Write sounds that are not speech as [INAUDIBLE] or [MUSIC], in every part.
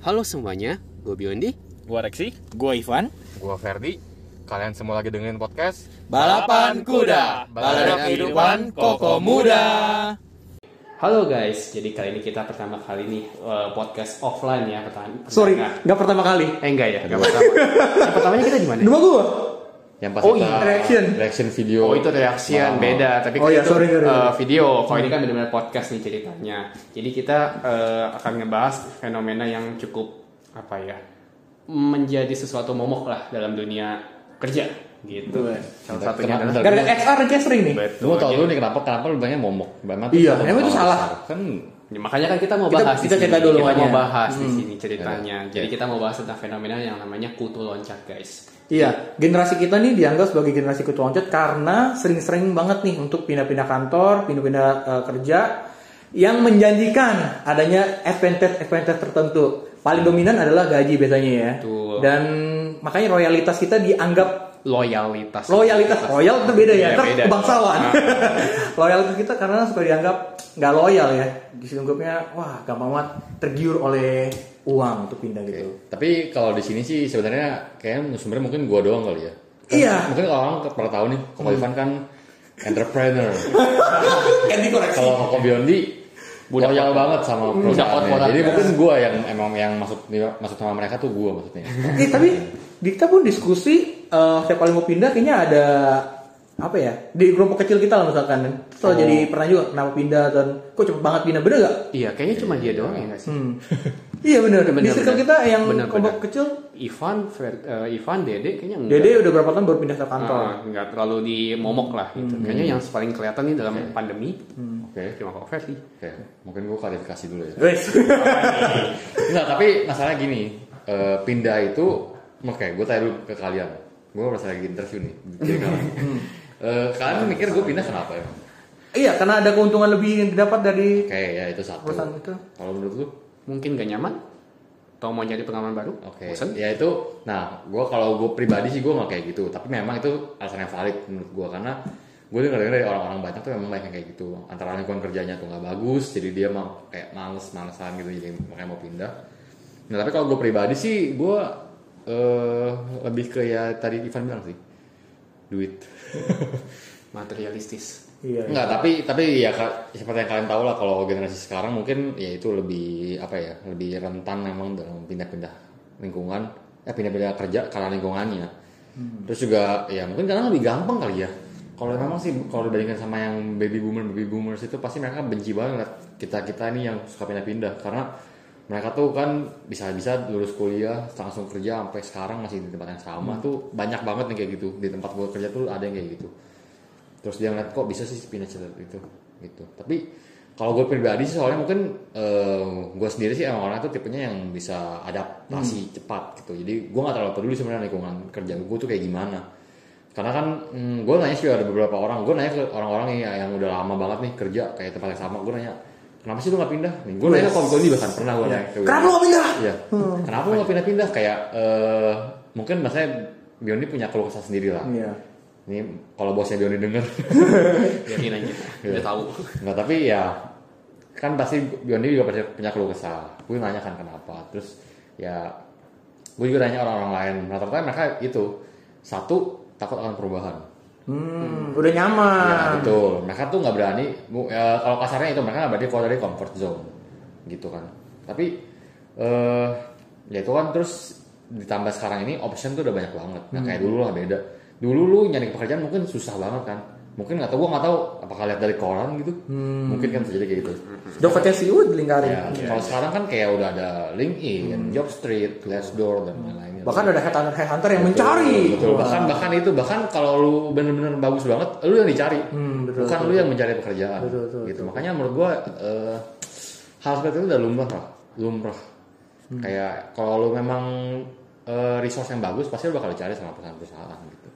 Halo semuanya, gue Biondi. Gua Reksi. Gua Ivan. Gua Ferdi. Kalian semua lagi dengerin podcast Balapan kuda, balada kehidupan koko muda. Halo guys, jadi kali ini kita pertama kali nih eh, podcast offline ya pertama. Sorry, Enggak. nggak pertama kali. Eh enggak ya, enggak pertama. [LAUGHS] Yang pertamanya kita di mana? Dua gua. Yang pas Oh, kita iya, reaction. reaction video. Oh itu reaksian Malam. beda, tapi Oh iya, itu sorry, sorry, eh, sorry. video. Kalau ini kan benar-benar podcast nih ceritanya. Jadi kita eh, akan ngebahas fenomena yang cukup apa ya menjadi sesuatu momok lah dalam dunia kerja gitu. Salah satunya adalah ada XR kayak sering nih. betul. Gua tau dulu nih kenapa kenapa lu banyak momok. Memang Iya, emang itu salah. Kan makanya kan kita mau Kita- bahas di kita sini. cerita dulu kita mau bahas di Hmm. sini ceritanya. Ya. Jadi kita mau bahas tentang fenomena yang namanya kutu loncat, guys. Iya, generasi kita nih dianggap sebagai generasi kutu loncat karena sering-sering banget nih untuk pindah-pindah kantor, pindah-pindah eh, kerja yang menjanjikan adanya advantage-advantage tertentu. Paling dominan adalah gaji biasanya ya. Betul. Dan makanya royalitas kita dianggap Loyalitas. loyalitas royal itu beda ya, Ntar beda. kebangsawan. Ah. [LAUGHS] loyalitas kita karena suka dianggap nggak loyal ya. Dianggapnya wah gampang banget tergiur oleh uang untuk pindah gitu. tapi kalau di sini sih sebenarnya kayaknya sebenarnya mungkin gua doang kali ya. Kan Iya. Mungkin kalau orang pernah tahu nih, Koko Ivan kan entrepreneur. [LAUGHS] Kan dikoreksi. kalau Koko Biondi Budak loyal banget sama Budak perusahaannya. korporat. Jadi mungkin gua yang emang yang masuk masuk sama mereka tuh gua maksudnya. Eh, tapi di kita pun diskusi eh siapa paling mau pindah kayaknya ada apa ya di kelompok kecil kita lah misalkan terus Oh. jadi pernah juga kenapa pindah dan kok cepet banget pindah bener gak? Iya, kayaknya cuma dia doang ya nggak sih? Hmm. [LAUGHS] iya bener. Bener, di circle bener. kita yang Bener, kelompok bener. kecil Ivan, Fer- eh, Ivan, Dede kayaknya enggak. Dede udah berapa tahun baru pindah ke kantor. Ah, nggak terlalu di momok lah gitu. Kayaknya yang paling kelihatan nih dalam pandemi Oke. cuma kok Ferdi. Oke, mungkin gua klarifikasi dulu ya. Wes. [LAUGHS] Enggak, tapi masalahnya gini, eh, pindah itu, oke, gue tanya dulu ke kalian. Gue merasa lagi interview nih, jadi kalian. Eh, kalian mikir gue pindah kenapa ya? iya karena ada keuntungan lebih yang didapat dari Oke, ya itu satu. perusahaan itu. Kalau menurut lu? Mungkin gak nyaman? Atau mau nyari pengalaman baru? Oke, Bosen? ya itu, nah, gue kalau gue pribadi sih gue nggak kayak gitu. Tapi memang itu alasan yang valid menurut gue karena gue dengar dengar dari orang-orang banyak tuh memang banyak yang kayak gitu. Antara lingkungan kerjanya tuh nggak bagus, jadi dia mau kayak males-malesan gitu, jadi makanya mau pindah. Nah tapi kalau gue pribadi sih gue eh lebih ke ya tadi Ivan bilang sih duit. [LAUGHS] Materialistis. Iya. Enggak, tapi tapi ya seperti yang kalian tahu lah kalau generasi sekarang mungkin ya itu lebih apa ya, lebih rentan memang dalam pindah-pindah lingkungan, eh pindah-pindah kerja karena lingkungannya. Terus juga ya mungkin karena lebih gampang kali ya. Kalau memang sih kalau dibandingkan sama yang baby boomer baby boomers itu pasti mereka benci banget ngeliat kita-kita ini yang suka pindah-pindah karena mereka tuh kan bisa-bisa lulus kuliah langsung kerja sampai sekarang masih di tempat yang sama. Tuh banyak banget nih kayak gitu. Di tempat gue kerja tuh ada yang kayak gitu. Terus dia ngeliat kok bisa sih pindah cepat itu? Gitu. Tapi kalau gue pribadi sih soalnya mungkin gue sendiri sih emang orang itu tipenya yang bisa adaptasi cepat gitu. Jadi gue nggak terlalu peduli sebenarnya lingkungan kerja gue tuh kayak gimana. Karena kan hmm, gue nanya sih ada beberapa orang. Gue nanya ke orang-orang yang, yang udah lama banget nih kerja kayak tempat yang sama gue nanya kenapa sih lu nggak pindah nih gue nanya ke Kom Tony bahkan pernah gue nanya ke Kenapa lo pindah? Iya. Kenapa lu nggak pindah-pindah? Kayak eh mungkin maksudnya Bioni punya keluh kesah sendiri lah. Iya. Ini kalau bosnya Bioni denger, [LAUGHS] Yakin aja. Iya. Udah tahu. nggak tapi ya kan pasti Bioni juga pasti punya keluh kesah. Gue nanya kan kenapa. Terus ya gue juga nanya orang-orang lain. Rata-rata mereka itu satu takut akan perubahan. Hmm, udah nyaman. Ya betul. Mereka tuh nggak berani. ya, kalau kasarnya itu mereka nggak berani keluar dari comfort zone, gitu kan. Tapi eh ya itu kan terus ditambah sekarang ini option tuh udah banyak banget. Nah kayak dulu lah beda. Dulu lu nyari pekerjaan mungkin susah banget kan. Mungkin nggak tahu gua nggak tahu apakah lihat dari koran gitu. Mungkin kan terjadi kayak gitu. Dompetnya si Ud dilingkarin. Ya, kalau sekarang kan kayak udah ada LinkedIn, Jobstreet, Glassdoor dan lain-lain. Bahkan ada headhunter headhunter yang mencari. Betul. Wah. Bahkan bahkan itu bahkan kalau lu bener-bener bagus banget, lu yang dicari. Hmm, betul, Bukan betul. lu yang mencari pekerjaan. Betul, betul, gitu. Makanya menurut gua eh, hal seperti itu udah lumrah lah. Lumrah. Hmm. Kayak kalau lu memang eh, resource yang bagus, pasti lu bakal dicari sama perusahaan-perusahaan gitu.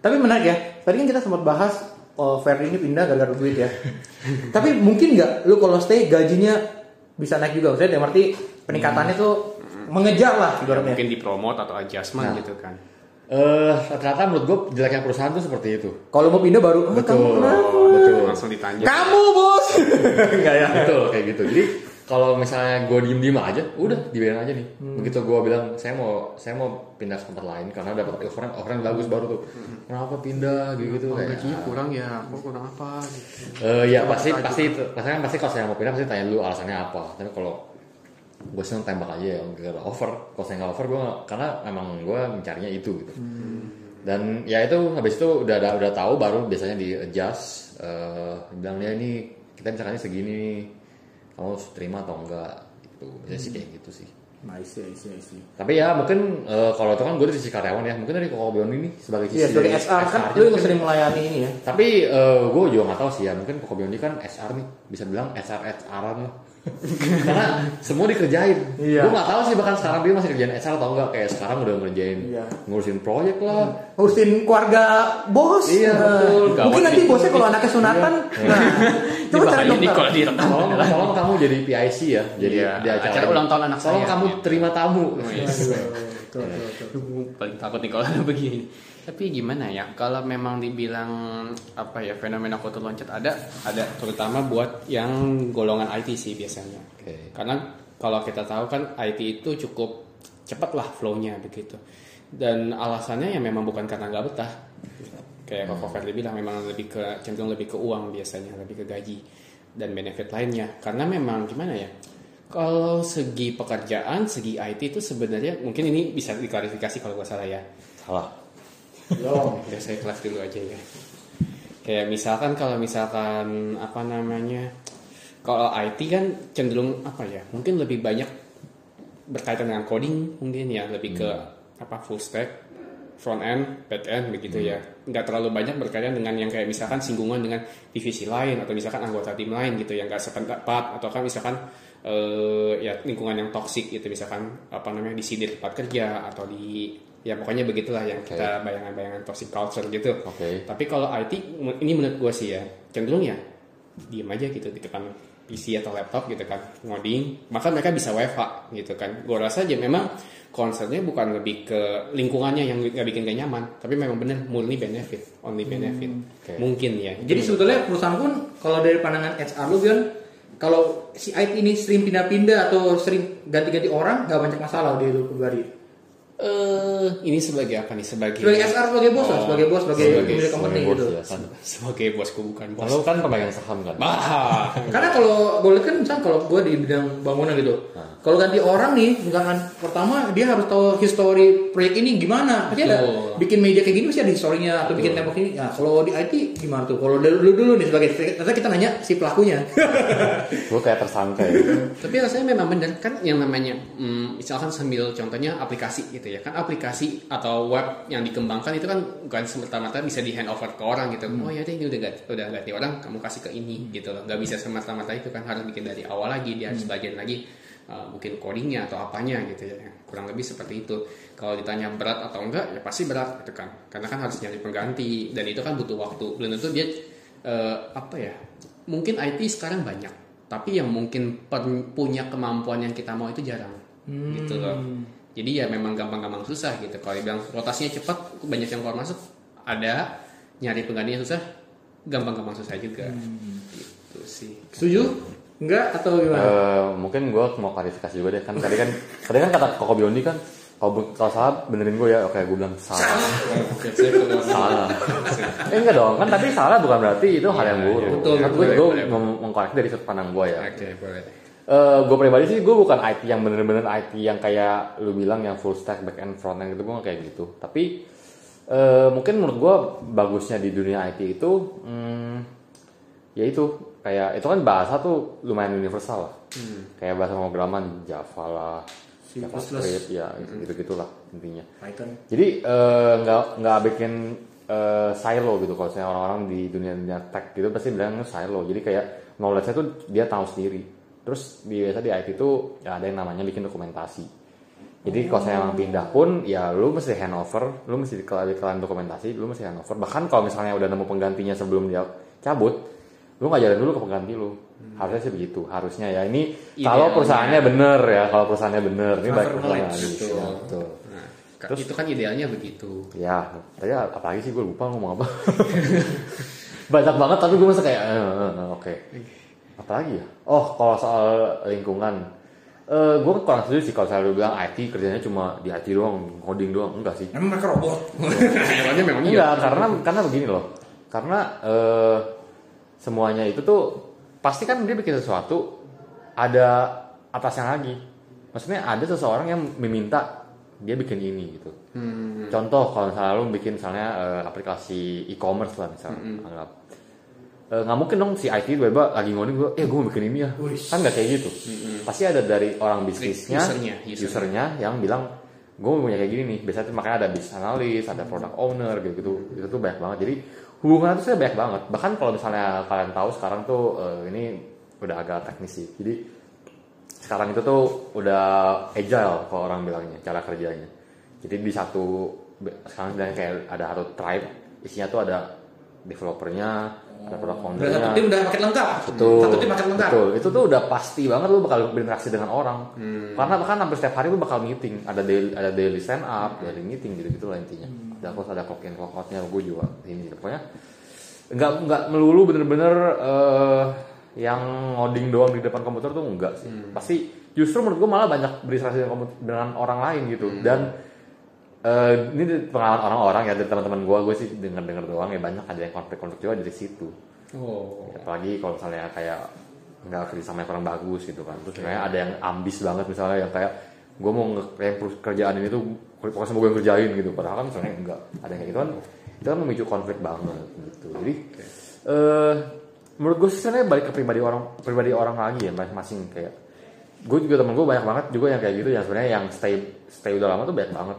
Tapi menarik ya. Tadi kan kita sempat bahas oh, Ferdi ini pindah gara-gara duit ya. [LAUGHS] Tapi mungkin nggak lu kalau stay gajinya bisa naik juga. Maksudnya dalam arti peningkatannya tuh mengejar lah Ya, mungkin dipromot atau adjustment Nah. gitu kan. Eh ternyata menurut gua jeleknya perusahaan tuh seperti itu. Kalau mau pindah baru, ah, kamu kenapa? betul. Langsung ditanya. Kamu bos. [LAUGHS] Enggak ya. Betul kayak gitu. Jadi kalau misalnya gue diem diem aja udah dibiarin aja nih. Begitu gue bilang saya mau saya mau pindah ke tempat lain karena dapat offer offer yang bagus baru tuh. Kenapa pindah? Gitu gitu kayak gajinya kurang ya, kok kurang apa? Gitu. Eh ya pasti pasti pasti kan pasti kalau saya mau pindah pasti tanya dulu alasannya apa. Tapi kalau gue seneng tembak aja ya ada offer. Kalau saya nggak offer gue karena emang gue mencarinya itu gitu. Dan ya itu habis itu udah ada udah tahu baru biasanya di adjust eh bilang dia ini kita misalnya segini nih kamu terima atau enggak itu biasanya sih kayak gitu sih. Nice, nice, nice. tapi ya mungkin eh, kalau itu kan gue dari sisi karyawan ya. Mungkin dari Koko Bion ini sebagai sisi Iya, sebagai dari SR kan lu yang sering melayani ini ya. tapi gue juga nggak tahu sih ya. Mungkin Koko Biondi kan SR nih. Bisa bilang SR SRan lah. [LAUGHS] Karena semua dikerjain. Iya. gue nggak tahu sih bahkan sekarang dia masih kerjain SR atau enggak. Kayak sekarang udah ngerjain Iya. ngurusin proyek lah. Ngurusin keluarga bos. Iya, Nah. Mungkin nanti bosnya kalau anaknya sunatan. Nah, [LAUGHS] coba cari dokter. kalau direkam. tolong tolong kamu jadi PIC ya jadi Iya, di acara, acara ini. ulang tahun anak tolong saya, kamu gitu. terima tamu Oh, iya. Tuh, tuh, tuh. Paling takut nih kalau ada [LAUGHS] begini. Tapi gimana ya? Kalau memang dibilang apa ya fenomena foto loncat ada, ada terutama buat yang golongan IT sih biasanya. Oke. Karena kalau kita tahu kan IT itu cukup cepat lah flow-nya begitu. Dan alasannya ya memang bukan karena nggak betah. Kayak Koko Ferdi bilang memang lebih ke cenderung lebih ke uang biasanya, lebih ke gaji dan benefit lainnya. Karena memang gimana ya? Kalau segi pekerjaan, segi IT itu sebenarnya mungkin ini bisa diklarifikasi kalau gue salah ya. salah Ya saya kelas dulu aja ya. Kayak misalkan kalau misalkan apa namanya, kalau IT kan cenderung apa ya? Mungkin lebih banyak berkaitan dengan coding mungkin ya, lebih ke apa full stack, front end, back end begitu ya. Nggak terlalu banyak berkaitan dengan yang kayak misalkan singgungan dengan divisi lain atau misalkan anggota tim lain gitu yang nggak sependapat atau kan misalkan eh, ya lingkungan yang toksik gitu misalkan apa namanya di sini tempat kerja atau di ya pokoknya begitulah yang kita bayangan-bayangan toxic culture gitu. Oke. Tapi kalau IT ini menurut gue sih ya cenderung ya diem aja gitu di depan PC atau laptop gitu kan ngoding maka mereka bisa WFH gitu kan gue rasa aja memang concernnya bukan lebih ke lingkungannya yang nggak bikin gak nyaman tapi memang bener murni benefit only benefit oke. mungkin ya Jadi sebetulnya perusahaan pun kalau dari pandangan HR lu kan kalau si IT ini sering pindah-pindah atau sering ganti-ganti orang nggak banyak masalah dia itu pribadi. Eh ini sebagai apa nih? Sebagai Sebagai SR sebagai bos lah, Oh, sebagai bos sebagai sebagai- pemilik company Sebagai bos gitu. ya kan [LAUGHS] sebagai bosku bukan bos. Lalu kan pemegang saham kan? Bah [LAUGHS] Karena kalau gue lihat kan misal kalau gue di bidang bangunan gitu, kalau ganti orang nih, misalkan pertama dia harus tahu history proyek ini gimana. Pasti ada bikin meja kayak gini pasti ada historinya atau bikin tembok ini. Nah kalau di IT gimana tuh? Kalau dulu dulu nih sebagai ternyata kita nanya si pelakunya. [LAUGHS] gue kayak tersangka ya. Tapi rasanya memang benar kan yang namanya hmm, misalkan sambil contohnya aplikasi gitu ya kan aplikasi atau web yang dikembangkan itu kan bukan semata-mata bisa di hand over ke orang gitu. Oh ya deh, ini udah ganti, udah ganti orang kamu kasih ke ini gitu loh. Gak bisa semata-mata itu kan harus bikin dari awal lagi dia harus bagian lagi uh, mungkin codingnya atau apanya gitu ya. Kurang lebih seperti itu. Kalau ditanya berat atau enggak ya pasti berat gitu kan. Karena kan harus nyari pengganti dan itu kan butuh waktu. Belum tentu dia eh, apa ya? Mungkin IT sekarang banyak tapi yang mungkin punya kemampuan yang kita mau itu jarang gitu loh jadi ya memang gampang-gampang susah gitu. Kalau dibilang rotasinya cepat banyak yang keluar masuk ada. Nyari penggantinya susah gampang-gampang susah juga. Gitu sih. Setuju? Enggak? Atau gimana? Eh, mungkin gue mau klarifikasi juga deh. Kan tadi kan tadi kan kata Koko Biondi kan kalau kalau salah benerin gue ya. Oke gue bilang salah. Oke, saya keluar salah. Eh, enggak dong. Kan tapi salah bukan berarti itu hal yang Iya, buruk. iya. Betul, kan gue gue mengkoreksi dari sudut pandang gue ya. Oke boleh Eh, gue pribadi sih gue bukan IT yang bener-bener IT yang kayak lu bilang yang full stack back end front end gitu gue kayak gitu. Tapi eh, mungkin menurut gue bagusnya di dunia IT itu hmm, ya itu. Kayak itu kan bahasa tuh lumayan universal lah. Kayak bahasa pemrograman Java lah C++. JavaScript ya gitu gitulah intinya. Python. jadi eh, nggak nggak bikin eh, silo gitu. Kalau misalnya orang-orang di dunia dunia tech gitu pasti bilang silo. Jadi kayak knowledge-nya tuh dia tahu sendiri terus di biasa di IT itu ya ada yang namanya bikin dokumentasi. Jadi kalau saya emang pindah pun ya lu mesti handover lu mesti dikelar dokumentasi lu mesti handover. Bahkan kalau misalnya udah nemu penggantinya sebelum dia cabut lu ngajarin dulu ke pengganti lu. Harusnya sih begitu. Harusnya ya ini kalau Idealnya. perusahaannya bener ya kalau perusahaannya bener ini baik perusahaan. Ya, betul. nah, ka- itu kan idealnya begitu. Ya, tadi apalagi sih gue lupa ngomong apa. [LAUGHS] Banyak banget tapi gue masih kayak eh, eh, eh, oke. Apalagi ya oh kalau soal lingkungan eh gue kurang setuju sih kalau saya bilang IT kerjanya cuma di IT doang coding doang enggak sih Emang mereka robot. [LAUGHS] Hewannya memang iya. Enggak, karena [LAUGHS] karena begini loh. Karena eh, semuanya itu tuh pasti kan dia bikin sesuatu ada atasnya lagi. Maksudnya ada seseorang yang meminta dia bikin ini gitu. Hmm. Contoh kalau misalnya lu bikin misalnya eh, aplikasi e-commerce lah misalnya, anggap. Eh, nggak mungkin dong si IT tiba-tiba lagi ngoding gue, eh gue mau bikin ini ya. Wih. Kan nggak kayak gitu. Pasti ada dari orang bisnisnya, Usernya, usernya. usernya yang bilang gue mau punya kayak gini nih. Biasanya tuh makanya ada business analyst, ada product owner gitu gitu. Itu tuh banyak banget. Jadi hubungan itu banyak banget. Bahkan kalau misalnya kalian tahu sekarang tuh eh, ini udah agak teknis sih. Jadi sekarang itu tuh udah agile kalau orang bilangnya cara kerjanya. Jadi di satu sekarang kayak ada satu tribe isinya tuh ada developernya, ada product Udah ownernya. satu tim udah paket lengkap. Betul. Satu tim paket lengkap. Betul. Itu tuh udah pasti banget lu bakal berinteraksi dengan orang. Karena bahkan hampir setiap hari lu bakal meeting. Ada daily, ada daily stand up, daily meeting gitu-gitu lah intinya. Ada terus ada clock in clock outnya gue juga ini pokoknya nggak nggak melulu bener-bener eh, yang ngoding doang di depan komputer tuh enggak sih. Pasti justru menurut gue malah banyak berinteraksi dengan, dengan orang lain gitu. Dan eh, ini pengalaman orang-orang ya dari teman-teman gue, gue sih denger-denger doang ya banyak ada yang konflik-konflik juga dari situ. Oh. apalagi kalau misalnya kayak nggak kerjasama yang kurang bagus gitu kan. Terus kayak ada yang ambis banget misalnya yang kayak gue mau per- kerjaan ini tuh pokoknya semua gue yang kerjain gitu. Padahal kan misalnya enggak ada yang kayak gitu kan itu kan memicu konflik banget gitu. Jadi eh menurut gue sih sebenarnya balik ke pribadi orang pribadi orang lagi ya masing-masing. Kayak gue juga temen gue banyak banget juga yang kayak gitu yang sebenarnya yang stay stay udah lama tuh banyak banget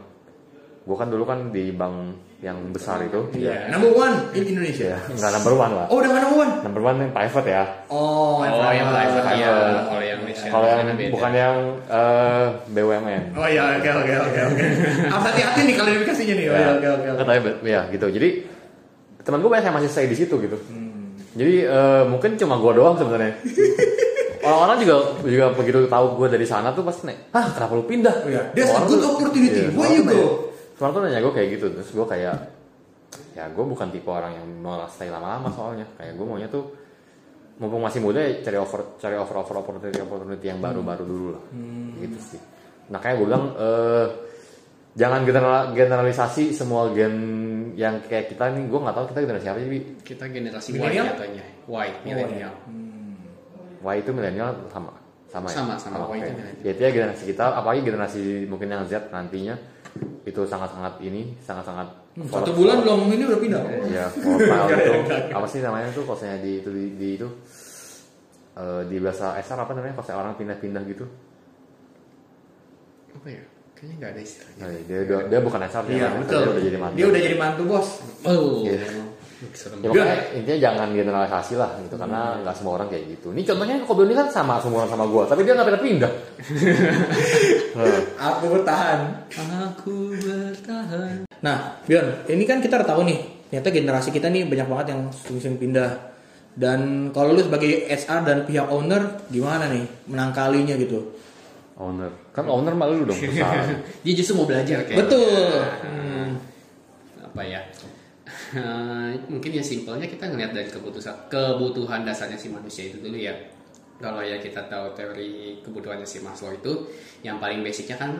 gue kan dulu kan di bank yang besar itu Iya. Number one in Indonesia. ya nggak number one lah Oh udah number one. number one yang private ya Oh, Oh, yang private Private. iya. Kalau yang Malaysia Kalau yang beda. bukan yang eh, BUMN. Oh iya, oke oke oke oke. Harus hati-hati nih klarifikasinya nih. Oh, iya, oke oke ya gitu. Jadi teman gue banyak yang masih stay di situ gitu. Jadi eh, mungkin cuma gue doang sebenarnya. Orang-orang juga juga begitu tahu gue dari sana tuh pasti nek, ah kenapa lu pindah? Oh, iya. There's a good opportunity. Iya, Why orang you go? Orang tuh nanya gue kayak gitu, terus gue kayak ya gue bukan tipe orang yang mau stay lama-lama soalnya. Kayak gue maunya tuh mumpung masih muda ya cari over cari over over opportunity opportunity yang baru-baru dulu lah gitu sih nah kayak gue bilang eh, jangan general, generalisasi semua gen yang kayak kita nih gue nggak tahu kita generasi apa sih Bi? kita generasi Y Millennial? katanya. Y, milenial. Y itu milenial sama sama ya? Sama, sama. Oh, Y milenial. ya itu ya generasi kita apalagi generasi mungkin yang Z nantinya itu sangat-sangat ini sangat-sangat Hmm, Satu bulan belum ini udah pindah. ya volatile itu apa sih namanya tuh kalau misalnya di itu di, di itu eh, di bahasa SR apa namanya kalau misalnya orang pindah-pindah gitu Apa ya? Kayaknya nggak ada istilahnya. Nah, dia, dia, dia bukan SR dia, Iya kan, betul. dia udah jadi mantan Dia udah jadi mantu bos. Oh. Iya. Serem Ya, pokoknya intinya jangan generalisasi lah gitu karena nggak semua orang kayak gitu. Ini contohnya Kobe ini kan sama semua orang sama gua, tapi dia nggak pindah pindah. [LAUGHS] Aku bertahan. Aku bertahan. Nah, Bion, ini kan kita udah tahu nih, ternyata generasi kita nih banyak banget yang sering pindah. Dan kalau lu sebagai SR dan pihak owner, gimana nih menangkalinya gitu? owner, kan owner malu dong [LAUGHS] perusahaan. Dia justru mau belajar kayak. Betul. Hmm. Apa ya? Eh, mungkin ya simpelnya kita ngeliat dari kebutuhan kebutuhan dasarnya si manusia itu dulu ya. Kalau ya kita tahu teori kebutuhannya si Maslow itu, yang paling basicnya kan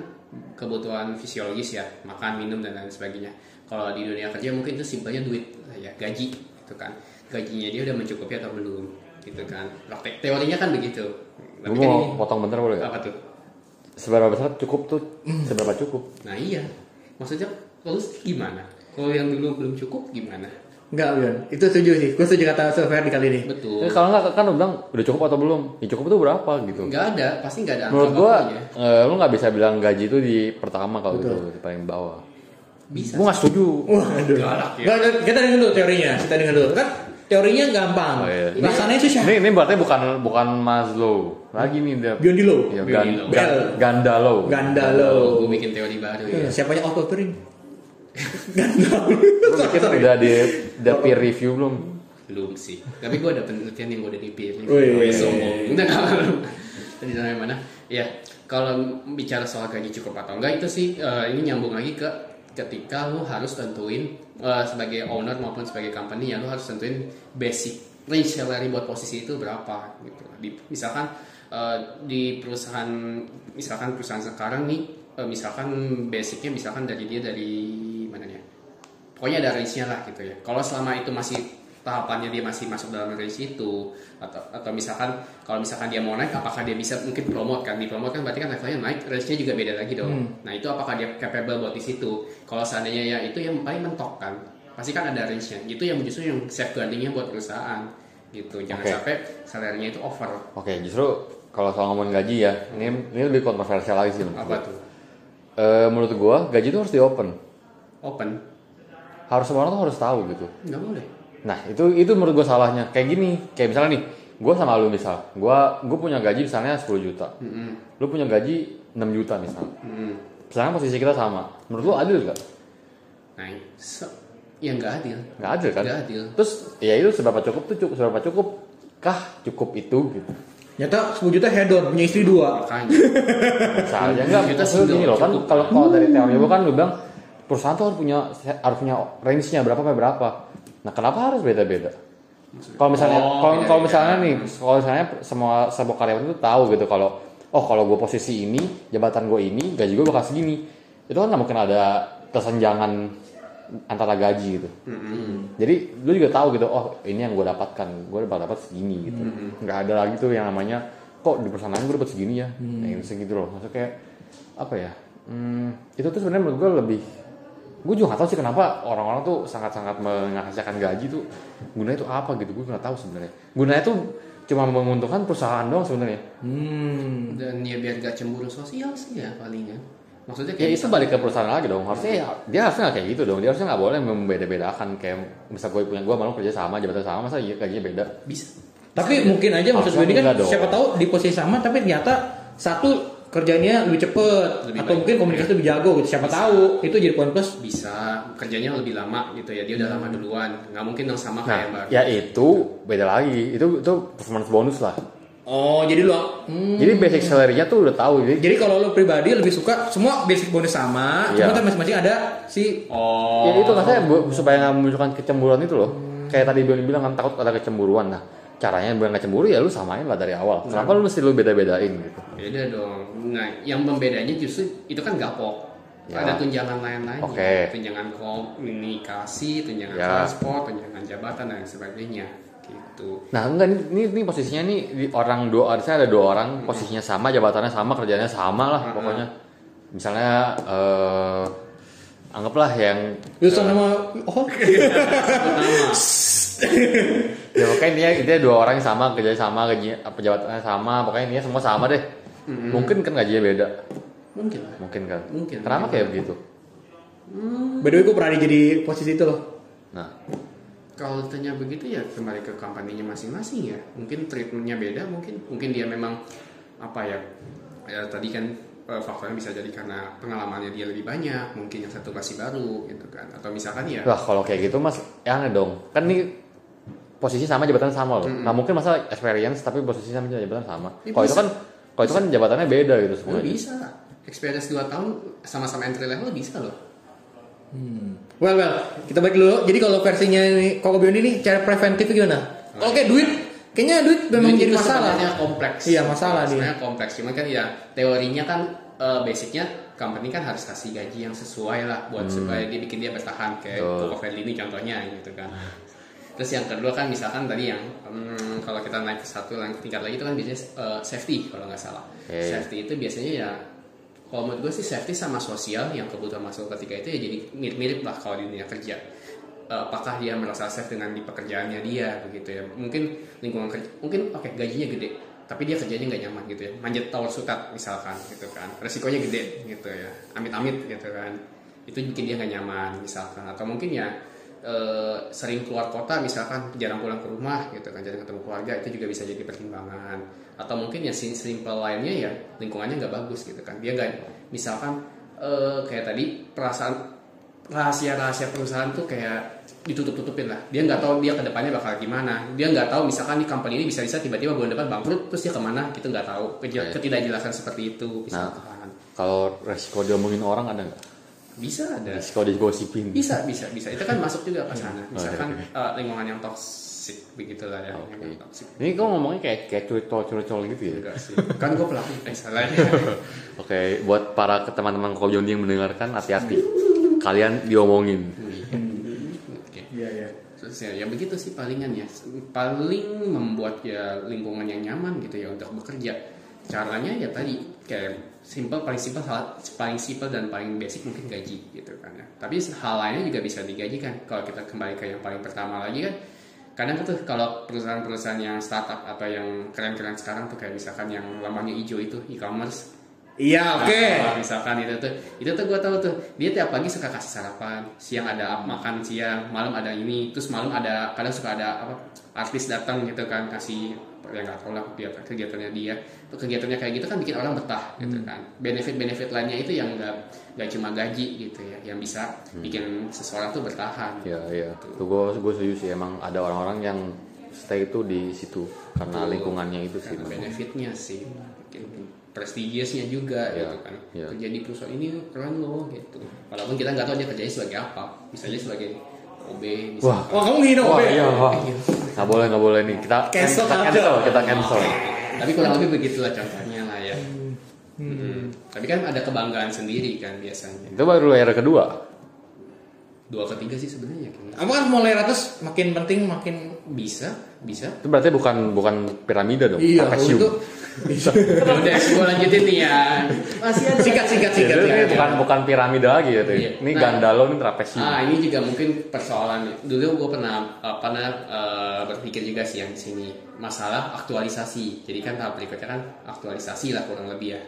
kebutuhan fisiologis ya, makan, minum dan lain sebagainya. Kalau di dunia kerja mungkin itu simpelnya duit, ya gaji, gitu kan. Gajinya dia udah mencukupi atau belum, gitu kan. Praktek teorinya kan begitu. Gue Tapi kan mau ini- potong bentar boleh apa tuh? Seberapa besar cukup tuh? Seberapa cukup? Nah iya, maksudnya kalau gimana? Kalau yang dulu belum cukup gimana? Enggak, Bion. Itu setuju sih. Gue setuju kata Sofer di kali ini. Betul. Eh, kalau nggak kan lu bilang udah cukup atau belum? Ya cukup tuh berapa gitu? Nggak ada, pasti nggak ada Menurut angka gua bakunya. eh, lu nggak bisa bilang gaji itu di pertama kalau itu di paling bawah. Bisa. Gua nggak setuju. Wah, aduh. Galak ya. Kita dengar dulu teorinya. Kita dengar dulu. Kan teorinya gampang. Oh, iya. Rasanya susah. Ini ini berarti bukan bukan Maslow. Lagi nih dia. Bion di low. Ya, gan, gan, Gandalo. Gandalo. Gue bikin teori baru ya. Siapanya outpouring? Lu bikin udah di udah peer review belum? Belum sih. Tapi gue ada penelitian yang udah dipilih. Wih. Wih, sombong. Udah kalau Tadi sampai mana? Ya, kalau bicara soal gaji cukup atau enggak itu sih eh, ini nyambung lagi ke ketika lu harus tentuin eh, sebagai owner maupun sebagai company ya lu harus tentuin basic range salary buat posisi itu berapa gitu di, misalkan eh, di perusahaan misalkan perusahaan sekarang nih eh, misalkan basicnya misalkan dari dia dari pokoknya ada range-nya lah gitu ya. Kalau selama itu masih tahapannya dia masih masuk dalam range itu atau atau misalkan kalau misalkan dia mau naik apakah dia bisa mungkin promote kan? Di promote kan berarti kan levelnya naik range-nya juga beda lagi dong. Nah itu apakah dia capable buat di situ? Kalau seandainya ya itu yang paling mentok kan. Pasti kan ada range-nya itu yang justru yang safeguarding-nya buat perusahaan gitu. Jangan Oke. sampai salary-nya itu over. Oke, justru kalau soal ngomongin gaji ya, ini ini lebih kontroversial lagi sih. menurut apa tuh? Eh, menurut gua gaji itu harus di open. open Harus semua orang tuh harus tahu gitu. nggak boleh Nah itu itu menurut gue salahnya. Kayak gini, kayak misalnya nih, gue sama lu misal, gue gue punya gaji misalnya 10 juta, Mm-mm. lu punya gaji 6 juta misal. Mm-mm. Misalnya posisi kita sama, menurut lu adil gak? nah se- ya nggak adil Nggak adil kan? nggak adil Terus ya itu seberapa cukup tuh cukup seberapa cukup kah cukup itu gitu. Nyata 10 juta head on, punya istri dua. makanya Misalnya enggak Kita single, gini loh kan kalau kalau dari teori gue kan lu bilang perusahaan tuh harus punya harus punya range-nya berapa sampai berapa. Nah, kenapa harus beda-beda? Kalau misalnya Oh, kalau kalau beda-beda. misalnya nih, kalau misalnya semua sebuah karyawan itu tahu gitu kalau oh kalau gue posisi ini, jabatan gue ini, gaji gue bakal segini. Itu kan mungkin ada kesenjangan antara gaji gitu. Jadi lu juga tahu gitu, oh ini yang gue dapatkan, gue bakal dapat segini gitu. Nggak ada lagi tuh yang namanya kok di perusahaan gue dapat segini ya, nah, segitu loh. Maksudnya kayak apa ya? Hmm, itu tuh sebenarnya menurut gue lebih gue juga gak tahu sih kenapa orang-orang tuh sangat-sangat menghasilkan gaji tuh gunanya itu apa gitu gue nggak tahu sebenarnya. Gunanya tuh cuma menguntungkan perusahaan doang sebenarnya. Hmm. dan ya biar gak cemburu sosial sih ya palingan maksudnya ya kayak itu balik ke perusahaan lagi dong. Harusnya ya, dia harusnya nggak kayak gitu dong. Dia harusnya nggak boleh membeda-bedakan kayak misal gue punya gue malu kerja sama jabatan sama masa iya gajinya beda? Bisa. Tapi mungkin aja maksud gue ini kan siapa tahu di posisi sama tapi ternyata satu kerjanya lebih cepet Lebih atau baik. mungkin komunikasi lebih jago gitu. Siapa tahu itu jadi poin plus. bisa kerjanya lebih lama gitu ya dia udah lama duluan nggak mungkin yang sama kayak nah baru ya itu beda lagi itu itu performance bonus lah Oh, jadi lo hmm. jadi basic salary-nya tuh udah tahu jadi Jadi kalau lo pribadi lebih suka semua basic bonus sama, Iya. cuma kan masing-masing ada si oh Ya itu maksudnya supaya nggak memunculkan kecemburuan itu loh. Kayak tadi Bion bilang kan takut ada kecemburuan. Nah caranya biar nggak cemburu ya lu samain lah dari awal. Kenapa lu mesti lu beda-bedain gitu? beda dong nah yang membedanya justru itu kan gapok Ya. ada tunjangan lain-lain Oke. tunjangan komunikasi tunjangan Ya. transport tunjangan jabatan dan sebagainya gitu Nah enggak ini, ini, ini posisinya nih di orang dua harusnya ada dua orang posisinya sama jabatannya sama kerjanya sama lah Hmm. pokoknya. Misalnya eh, anggaplah yang lulusan nama oh [LAUGHS] ya pokoknya intinya, intinya dua orang yang sama kerjanya sama gajinya apa jabatannya sama pokoknya intinya semua sama deh. Mungkin kan gajinya beda. mungkin lah Mungkin kan. Mungkin. Kenapa kayak begitu? by the way gue pernah jadi posisi itu loh. Nah, Kalau ditanya begitu ya kembali ke company-nya masing-masing ya. Mungkin treatmentnya beda, mungkin mungkin dia memang apa ya? Ya tadi kan eh, faktornya bisa jadi karena pengalamannya dia lebih banyak, mungkin yang satu masih baru gitu kan. Atau misalkan ya Wah kalau kayak gitu mas, ya aneh dong. Kan ini posisi sama jabatan sama loh. Nah mungkin masa experience tapi posisi sama jabatan sama. Ya, Kalau itu kan, kalau itu kan jabatannya beda gitu lu semuanya. bisa experience 2 tahun sama-sama entry level bisa loh. Well well, kita balik dulu. Jadi kalau versinya ini Koko Bion ini cara preventif gimana? Oke duit, kayaknya duit memang Duit jadi itu masalah. sebenarnya kompleks. Iya, masalah dia. Sebenarnya kompleks. Cuman kan ya teorinya kan eh, basicnya company kan harus kasih gaji yang sesuai lah buat supaya dia bikin dia bertahan kayak Hmm. Friendly ini contohnya gitu kan. Terus yang kedua kan misalkan tadi yang hmm, kalau kita naik ke satu tingkat lagi itu kan biasanya eh, safety kalau nggak salah. Oke. Safety itu biasanya ya kalau menurut gue sih safety sama sosial yang kebutuhan masuk ketika itu ya jadi mirip-mirip lah kalau di dunia kerja. Eh, apakah dia merasa safe dengan di pekerjaannya dia begitu ya? Mungkin lingkungan kerja, mungkin oke gajinya gede, tapi dia kerjanya nggak nyaman gitu ya. Manjat tower sukat misalkan gitu kan, resikonya gede gitu ya. Amit-amit gitu kan, itu bikin dia nggak nyaman misalkan. Atau mungkin ya eh, sering keluar kota misalkan jarang pulang ke rumah gitu kan, jarang ketemu keluarga itu juga bisa jadi pertimbangan. Atau mungkin ya sim- simple lainnya ya lingkungannya nggak bagus gitu kan, dia nggak misalkan eh, kayak tadi perasaan rahasia-rahasia perusahaan tuh kayak ditutup-tutupin lah. Dia nggak tahu dia ke depannya bakal gimana. Dia nggak tahu misalkan di company ini bisa-bisa tiba-tiba bulan depan bangkrut terus dia ke mana kita nggak tahu. Oke. Ketidakjelasan seperti itu misalkan. Kalau resiko diomongin orang ada nggak? Bisa ada. Resiko digosipin. Bisa, bisa, bisa. Itu kan masuk juga ke sana. Misalkan oke. eh, lingkungan yang toks toxic begitulah ya. Yang toxic Ini kok ngomongnya kayak kayak curcol-curcol gitu ya? enggak sih kan gue pelaku eh salah ya [LAUGHS] Oke, buat para teman-teman Jondi yang mendengarkan hati-hati. Kalian diomongin. Oke. Iya, iya. Terus ya, ya begitu sih palingan ya paling membuat ya lingkungan yang nyaman gitu ya untuk bekerja caranya ya tadi kayak simple paling simple hal paling simple dan paling basic mungkin gaji gitu kan ya. Tapi hal lainnya juga bisa digajikan kalau kita kembali ke yang paling pertama lagi kan kadang tuh kalau perusahaan-perusahaan yang startup atau yang keren-keren sekarang tuh kayak misalkan yang lamanya hijau itu e-commerce. Iya, oke. Nah, misalkan itu tuh, itu tuh gue tahu tuh dia tiap pagi suka kasih sarapan, siang ada makan siang, malam ada ini, terus malam ada kadang suka ada apa artis datang gitu kan kasih yang nggak tahu lah kegiatan kegiatannya dia, tuh kegiatannya kayak gitu kan bikin orang betah gitu kan. Benefit benefit lainnya itu yang nggak nggak cuma gaji gitu ya, yang bisa bikin seseorang tuh bertahan. Ya, iya. Tuh gue gue setuju sih emang ada orang-orang yang stay itu di situ karena Betul. lingkungannya itu sih. karena benefitnya sih bikin prestigiousnya juga Iya, gitu kan iya. kerja di perusahaan ini keren loh gitu walaupun kita nggak tahu dia kerjanya sebagai apa misalnya sebagai OB bisa Wah. Wah, kamu ngino, Wah, Obe. iya, wah. Nggak boleh, nggak boleh nih. Kita Cancel kita cancel, kita cancel. tapi kurang lebih begitulah contohnya lah ya Hmm. tapi kan ada kebanggaan sendiri kan biasanya Itu baru layer kedua. dua ketiga sih sebenarnya. Apa kan mulai ratus makin penting makin bisa bisa Itu berarti bukan bukan piramida dong, iya itu bisa. Ya udah gue lanjutin nih ya masih ada Singkat, singkat, singkat. Jadi ya. ini bukan bukan piramida lagi gitu. Iya. Ini Nah. gandalo ini trapesium. Ah ini juga mungkin persoalan dulu gue pernah eh, pernah eh, berpikir juga sih yang di sini masalah aktualisasi. Jadi kan tahap berikutnya kan aktualisasi lah kurang lebih ya.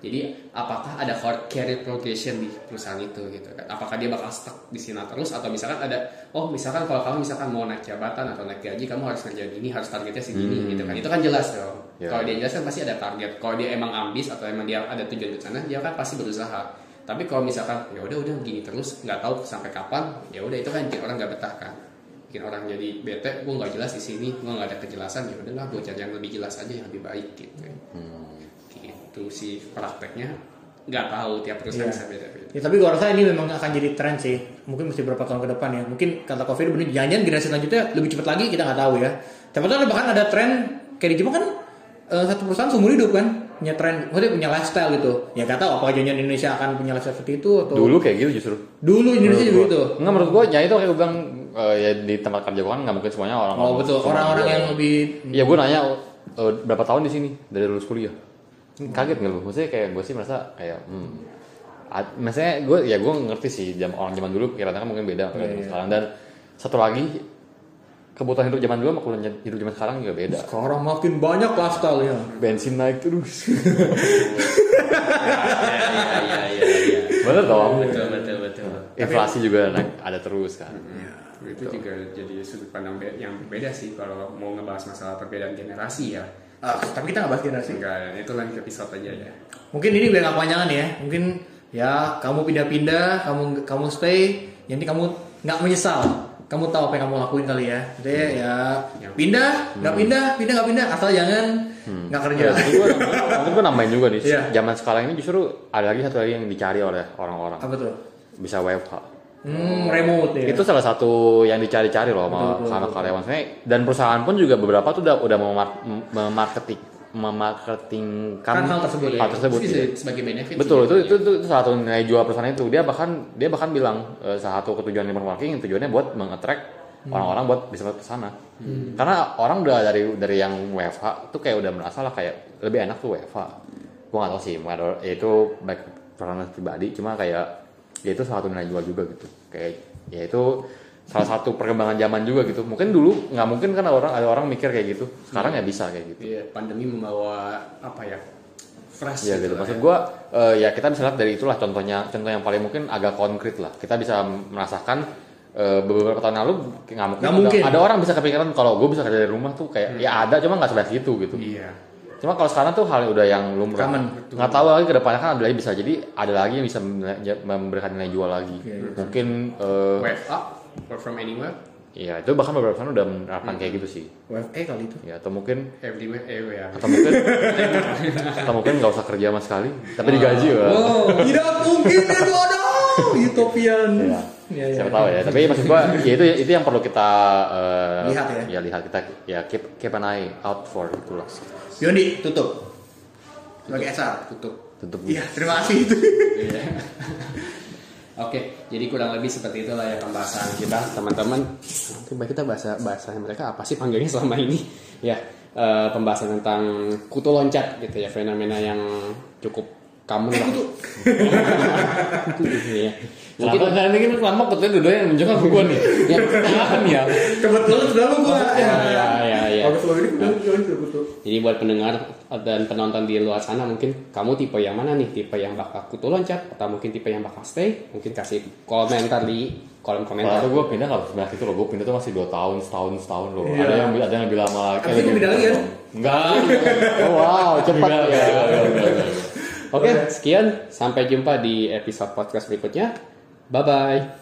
Jadi apakah ada hard career progression di perusahaan itu gitu kan? Apakah dia bakal stuck di sana terus atau misalkan ada oh misalkan kalau kamu misalkan mau naik jabatan atau naik gaji kamu harus ngerjain ini harus targetnya segini gitu kan? Itu kan jelas dong. Ya. Kalau dia jelas kan pasti ada target. Kalau dia emang ambis atau emang dia ada tujuan ke sana dia kan pasti berusaha. Tapi kalau misalkan ya udah udah gini terus nggak tahu sampai kapan, ya udah itu kan bikin orang nggak betah kan. Bikin orang jadi bete, gue nggak jelas di sini, gue nggak ada kejelasan ya udahlah gue cari yang lebih jelas aja yang lebih baik gitu. Gitu sih prakteknya nggak tahu tiap perusahaan Iya. bisa beda-beda. Ya, tapi gua rasa ini memang akan jadi tren sih. Mungkin mesti berapa tahun ke depan ya. Mungkin kata Covid bener jangan generasi selanjutnya lebih cepat lagi kita nggak tahu ya. Tapi tahu bahkan ada tren kayak di Jepang kan eh, satu perusahaan seumur hidup kan punya tren, maksudnya punya lifestyle gitu. Ya tahu apakah jangan Indonesia akan punya lifestyle seperti itu atau Dulu kayak gitu justru. dulu Indonesia juga gitu. Enggak menurut gua ya itu kayak gue bilang eh, ya di tempat kerja gua kan nggak mungkin semuanya orang Oh betul orang-orang yang lebih Iya gue nanya eh, berapa tahun di sini dari lulus kuliah. Kaget nggak lu? Maksudnya kayak gue sih merasa kayak hmm. ad- maksudnya gue ya gue ngerti sih jam orang zaman dulu pikirannya kan mungkin beda sama Iya, iya. sekarang dan satu lagi kebutuhan hidup zaman dulu sama kebutuhan hidup zaman sekarang juga beda. sekarang makin banyak lifestyle ya. Bensin naik terus. [LAUGHS] Iya iya iya iya. Bener dong. Betul betul betul. Inflasi juga naik ada terus kan. Itu juga jadi sudut pandang be- yang beda sih kalau mau ngebahas masalah perbedaan generasi ya. Ah, tapi kita nggak bahas generasi. Enggak, itu lanjut episode aja ya. Mungkin ini biar nggak kepanjangan ya. Mungkin ya kamu pindah-pindah, kamu kamu stay, nanti kamu nggak menyesal. Kamu tahu apa yang kamu lakuin kali ya. Jadi ya Yang- pindah, nggak pindah, pindah nggak pindah, asal jangan nggak kerja. Ya, mungkin gue gue nambahin juga nih. Iya. Zaman sekarang ini justru ada lagi satu lagi yang dicari oleh orang-orang. Apa tuh? Bisa WFH. Hmm, remote ya. Itu salah satu yang dicari-cari loh sama, karyawan. Sebenarnya dan perusahaan pun juga beberapa tuh udah udah memar- memarketing memarketingkan Kan hal tersebut ya. hal tersebut, Itu iya. sebagai benefit Betul, itu, itu, itu, itu salah satu nilai jual perusahaan itu. Dia bahkan dia bahkan bilang eh, salah satu ketujuan remote working tujuannya buat mengattract Hmm. orang-orang buat bisa ke sana. Karena orang udah dari dari yang WFH tuh kayak udah merasa lah kayak lebih enak tuh WFH. Gua nggak tahu sih, ada- ya itu baik pengalaman pribadi, cuma kayak ya itu salah satu nilai jual juga gitu. Kayak ya itu salah satu perkembangan zaman juga gitu. Mungkin dulu nggak mungkin kan orang ada orang mikir kayak gitu. Sekarang ya bisa kayak gitu. Iya, pandemi membawa apa ya? Fresh Iya gitu. lah Maksud ya. gua eh, ya kita bisa lihat dari itulah contohnya contoh yang paling mungkin agak konkret lah. Kita bisa merasakan eh, beberapa tahun lalu nggak mungkin, Nggak ada- mungkin. Ada, orang bisa kepikiran kalau gue bisa kerja dari rumah tuh kayak ya ada cuma nggak sebanyak itu gitu. Iya. Cuma kalau sekarang tuh hal udah yang lumrah. Nggak tahu lagi ke depannya kan ada lagi bisa jadi ada lagi yang bisa memberikan nilai jual lagi. Oke. Mungkin eh, WFA, work from anywhere, ya itu bahkan beberapa perusahaan udah menerapkan kayak gitu sih. WFE kali itu. Ya atau mungkin everywhere, everywhere. atau mungkin atau mungkin nggak usah kerja sama sekali tapi digaji ya. Oh, tidak mungkin itu ada. wow utopian Iya. Iya, iya. Siapa tahu ya. Tapi maksud gua ya itu itu yang perlu kita eh, Lihat ya. lihat kita ya keep keep an eye out for itulah. Yondi tutup sebagai SR tutup Tutup. iya terima kasih itu Iya. [LAUGHS] Oke, jadi kurang lebih seperti itulah ya pembahasan kita, teman-teman. Coba kita bahasa bahasa mereka apa sih panggilnya [LAUGHS] selama ini? Ya, eh, pembahasan tentang kutu loncat gitu ya, fenomena yang cukup common lah. Kutu. Iya. Mungkin nah, ini kan lama ketemu dua yang ke gua nih. ya, Apaan ya? kebetulan sudah lu gua ya, ya, ya, ya. Jadi buat pendengar dan penonton di luar sana mungkin kamu tipe yang mana nih? Tipe yang bakal kutu loncat atau mungkin tipe yang bakal stay? Mungkin kasih komentar di kolom komentar. Kalau gue pindah nggak sebanyak itu loh, gue pindah tuh masih 2 tahun, setahun, setahun loh. Iya. Ada yang ada yang bilang malah Abis itu pindah lagi kan? Enggak. Oh, wow, cepat ya. Oke, sekian. Sampai jumpa di episode podcast berikutnya. Bye bye.